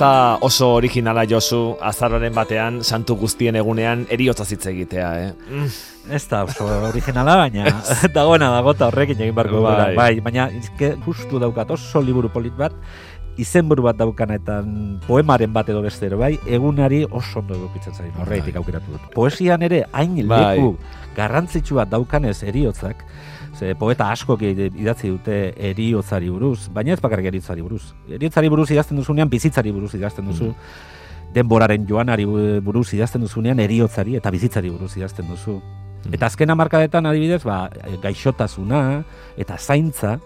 da oso originala Josu azaroren batean santu guztien egunean eriotza hitz egitea, eh? Mm. Ez da oso originala, baina dagoena dagota horrekin egin barko bai. bai, baina izke, justu daukat oso liburu polit bat, izenburu bat daukanetan poemaren bat edo bestero, bai, egunari oso ondo edukitzen zain, horreitik bai. aukeratu dut. Poesian ere, hain bai. leku garrantzitsu bat daukanez eriotzak, ze poeta asko idatzi dute eriotzari buruz, baina ez bakarrik eriotzari buruz. Eriotzari buruz idazten duzunean, bizitzari buruz idazten duzu. Mm. Denboraren joanari buruz idazten duzunean, eriotzari eta bizitzari buruz idazten duzu. Mm. Eta azken amarkadetan adibidez, ba, gaixotasuna eta zaintza,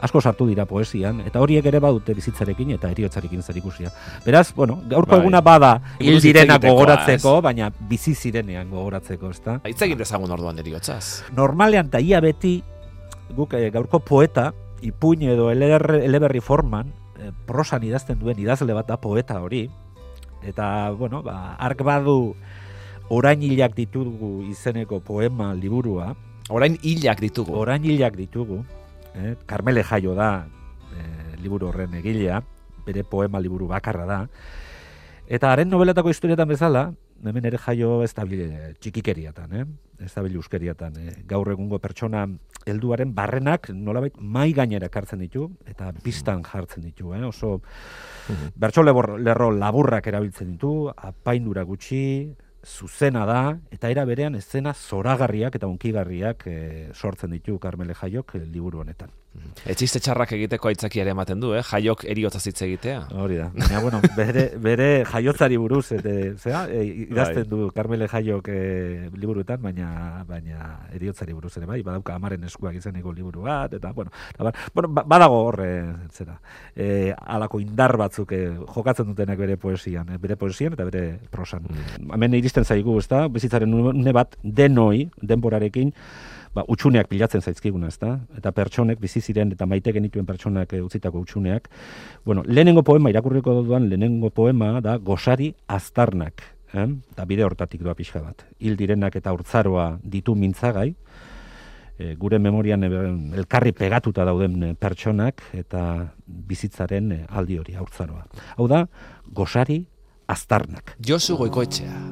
asko sartu dira poesian, eta horiek ere badute bizitzarekin eta eriotzarekin zer ikusia. Beraz, bueno, gaurko bai. eguna bada hil direna gogoratzeko, baina bizi zirenean gogoratzeko, ezta? Hitz egin dezagun orduan eriotzaz. Normalean da ia beti guk e, gaurko poeta, ipuin edo eleberri forman, e, prosan idazten duen idazle bat da poeta hori, eta, bueno, ba, ark badu orain hilak ditugu izeneko poema liburua. Orain hilak ditugu. Orain hilak ditugu. Eh? Carmele Jaio da eh, liburu horren egilea, bere poema liburu bakarra da. Eta haren noveletako historietan bezala, hemen ere jaio ez da txikikeriatan, eh? ez da euskeriatan. Eh? Gaur egungo pertsona helduaren barrenak nolabait mai gainera kartzen ditu eta biztan jartzen ditu. Eh? Oso bertso lerro laburrak erabiltzen ditu, apaindura gutxi, zuzena da, eta era berean ezena zoragarriak eta unkigarriak e, sortzen ditu Carmele Jaiok e, liburu honetan. Etxiste txarrak egiteko aitzaki ere ematen du, eh? jaiok eriotza zitze egitea. Hori da. Baina, bueno, bere, bere jaiotzari buruz, ete, zera, e, idazten bai. du Carmele Jaiok e, liburuetan, baina, baina eriotzari buruz ere, bai, badauka amaren eskuak izeneko liburu bat, eta, bueno, eta, bueno ba, badago horre, zera, e, alako indar batzuk e, jokatzen dutenak bere poesian, bere poesian eta bere prosan. Mm. Hemen iristen zaigu, ezta, bizitzaren une bat denoi, denborarekin, ba, utxuneak pilatzen zaizkiguna, ezta? Eta pertsonek bizi ziren eta maite genituen pertsonak e, utzitako utxuneak. Bueno, lehenengo poema irakurriko duan lehenengo poema da gosari aztarnak, eh? Da bide hortatik doa pixka bat. Hil direnak eta urtzaroa ditu mintzagai, e, gure memorian elkarri pegatuta dauden pertsonak eta bizitzaren aldi hori aurtzaroa. Hau da, gosari aztarnak. Josu goikoetxea.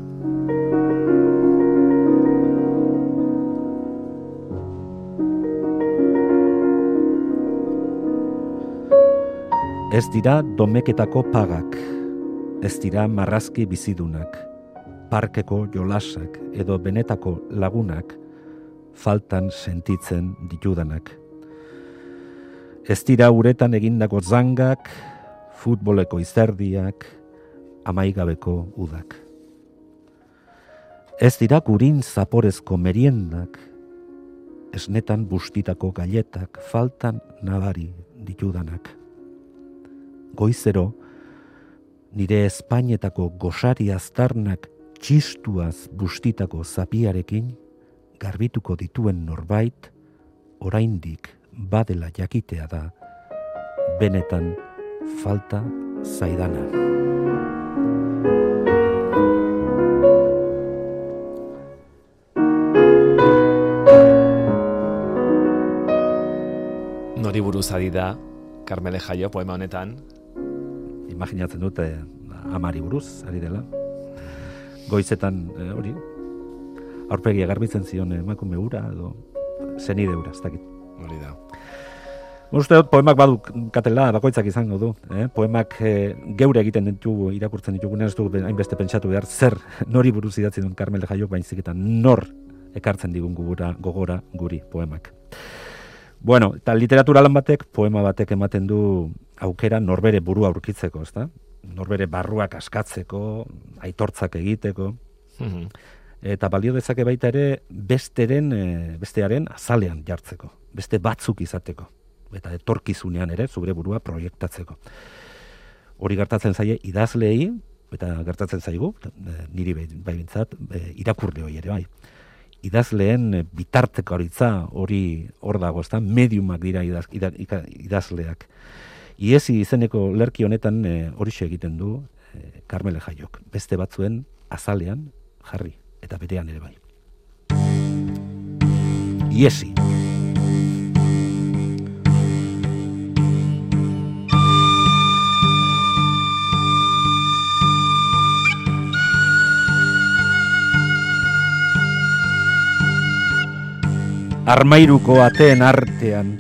Ez dira domeketako pagak, ez dira marrazki bizidunak, parkeko jolasak edo benetako lagunak faltan sentitzen ditudanak. Ez dira uretan egindako zangak, futboleko izerdiak, amaigabeko udak. Ez dira gurin zaporezko meriendak, esnetan bustitako galetak faltan nabari ditudanak goizero, nire Espainetako gosari aztarnak txistuaz bustitako zapiarekin, garbituko dituen norbait, oraindik badela jakitea da, benetan falta zaidana. Nori buruz adi da, Carmele Jaio poema honetan, imaginatzen dute amari buruz, ari dela. Goizetan, e, hori, aurpegi garbitzen zion emakume ura, edo zenide ura, ez dakit. Hori da. Uste dut, poemak badu katela, bakoitzak izango du. Eh? Poemak e, geure egiten ditugu, irakurtzen ditugu, ez du hainbeste pentsatu behar, zer nori buruz idatzi duen Carmel Jaiok, baizik eta nor ekartzen digun gugura, gogora guri poemak. Bueno, eta literatura lan batek, poema batek ematen du aukera norbere burua aurkitzeko, ezta? Norbere barruak askatzeko, aitortzak egiteko. Mhm. eta balio dezake baita ere besteren, e, bestearen azalean jartzeko, beste batzuk izateko, eta etorkizunean ere zure burua proiektatzeko. Hori gertatzen zaie idazleei, eta gertatzen zaigu, e, niri bai, bai bintzat, e, irakurle hori ere bai. Idazleen bitarteko hori hor dago, ezta mediumak dira idaz, idazleak. Iezi izeneko lerki honetan hori egiten du e, Carmele Jaiok. Beste batzuen azalean jarri eta berean ere bai. Iesi. Armairuko ateen artean,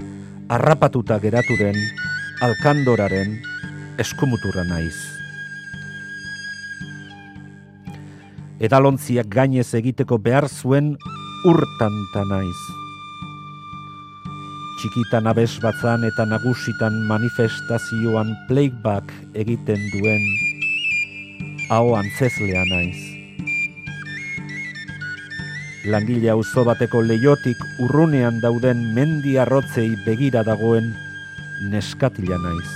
arrapatuta geratu den, alkandoraren eskumutura naiz. edalontziak gainez egiteko behar zuen urtanta naiz. Txikitan abes batzan eta nagusitan manifestazioan playback egiten duen hau antzeslea naiz. Langile auzo bateko leiotik urrunean dauden mendi arrotzei begira dagoen neskatila naiz.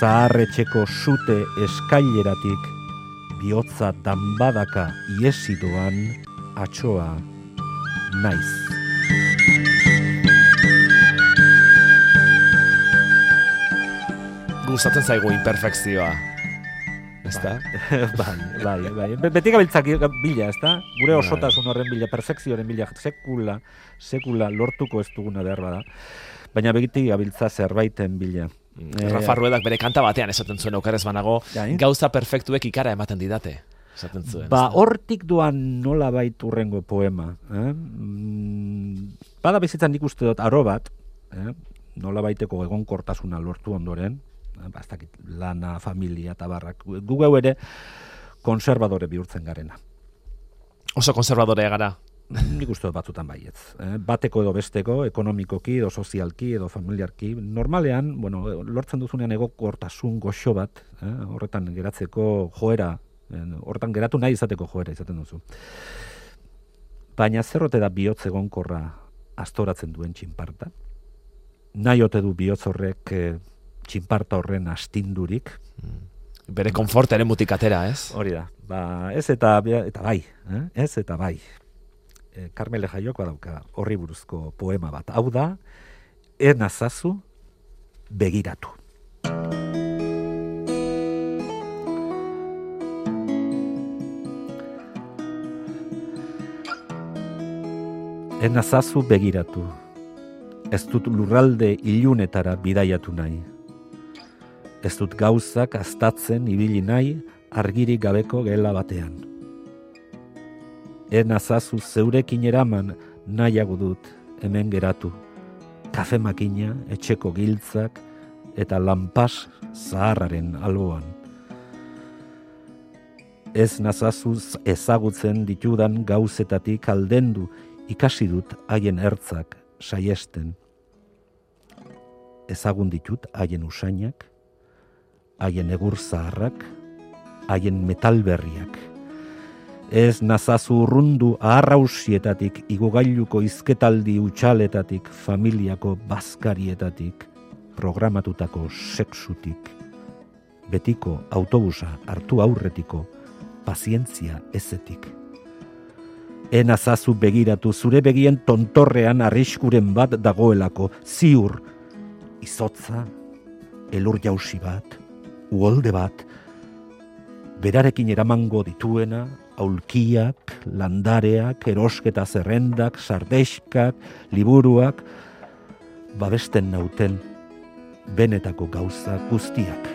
Zaharretxeko sute eskaileratik bihotza danbadaka iesidoan atxoa naiz. Gustatzen zaigu imperfekzioa. Ezta? bai, bai, bai. Beti gabiltzak bila, ezta? Gure bai. osotasun horren bila, perfekzioaren bila, sekula, sekula lortuko ez duguna behar bada. Baina begiti gabiltza zerbaiten bila. Eh, Rafa Ruedak bere kanta batean esaten zuen okarez banago, gauza perfektuek ikara ematen didate. Esaten zuen. Ba, hortik duan nola baitu urrengo poema. Eh? Mm, bada bizitzan nik uste dut aro bat, eh? nola baiteko egon kortasuna lortu ondoren, eh? bastakit lana, familia eta barrak. Gu ere konservadore bihurtzen garena. Oso konservadorea gara. Nik uste batzutan baietz. Eh? Bateko edo besteko, ekonomikoki edo sozialki edo familiarki. Normalean, bueno, lortzen duzunean egokortasun goxo bat, eh? horretan geratzeko joera, eh? horretan geratu nahi izateko joera izaten duzu. Baina zerrote da bihotz egonkorra astoratzen duen txinparta? Nahi ote du bihotz horrek eh, txinparta horren astindurik? Mm. Bere konfortaren mutikatera, ez? Hori da. Ba, ez eta, eta bai, eh? ez eta bai e, Carmele Jaioko dauka horri buruzko poema bat. Hau da, ernazazu begiratu. Ernazazu begiratu. Ez dut lurralde ilunetara bidaiatu nahi. Ez dut gauzak astatzen ibili nahi argiri gabeko gela batean enazazu zeurekin eraman nahiago dut hemen geratu. Kafe makina, etxeko giltzak eta lanpas zaharraren alboan. Ez nazazuz ezagutzen ditudan gauzetatik aldendu ikasi dut haien ertzak saiesten. Ezagun ditut haien usainak, haien egur zaharrak, haien metalberriak ez nazazu urrundu aharrausietatik, igogailuko izketaldi utxaletatik, familiako bazkarietatik, programatutako sexutik, betiko autobusa hartu aurretiko, pazientzia ezetik. Enazazu begiratu zure begien tontorrean arriskuren bat dagoelako, ziur, izotza, elur jausi bat, uolde bat, berarekin eramango dituena, aulkiak, landareak, erosketa zerrendak, sardeskak, liburuak, babesten nauten benetako gauza guztiak.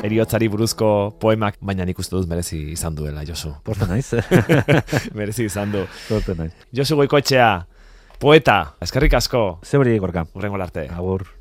Eriotzari buruzko poemak, baina nik uste dut merezi izan duela, Josu. Porta naiz. merezi izan du. Porta naiz. Josu goikoetxea, poeta, eskerrik asko. Zebri gorka. Urrengo arte. Agur.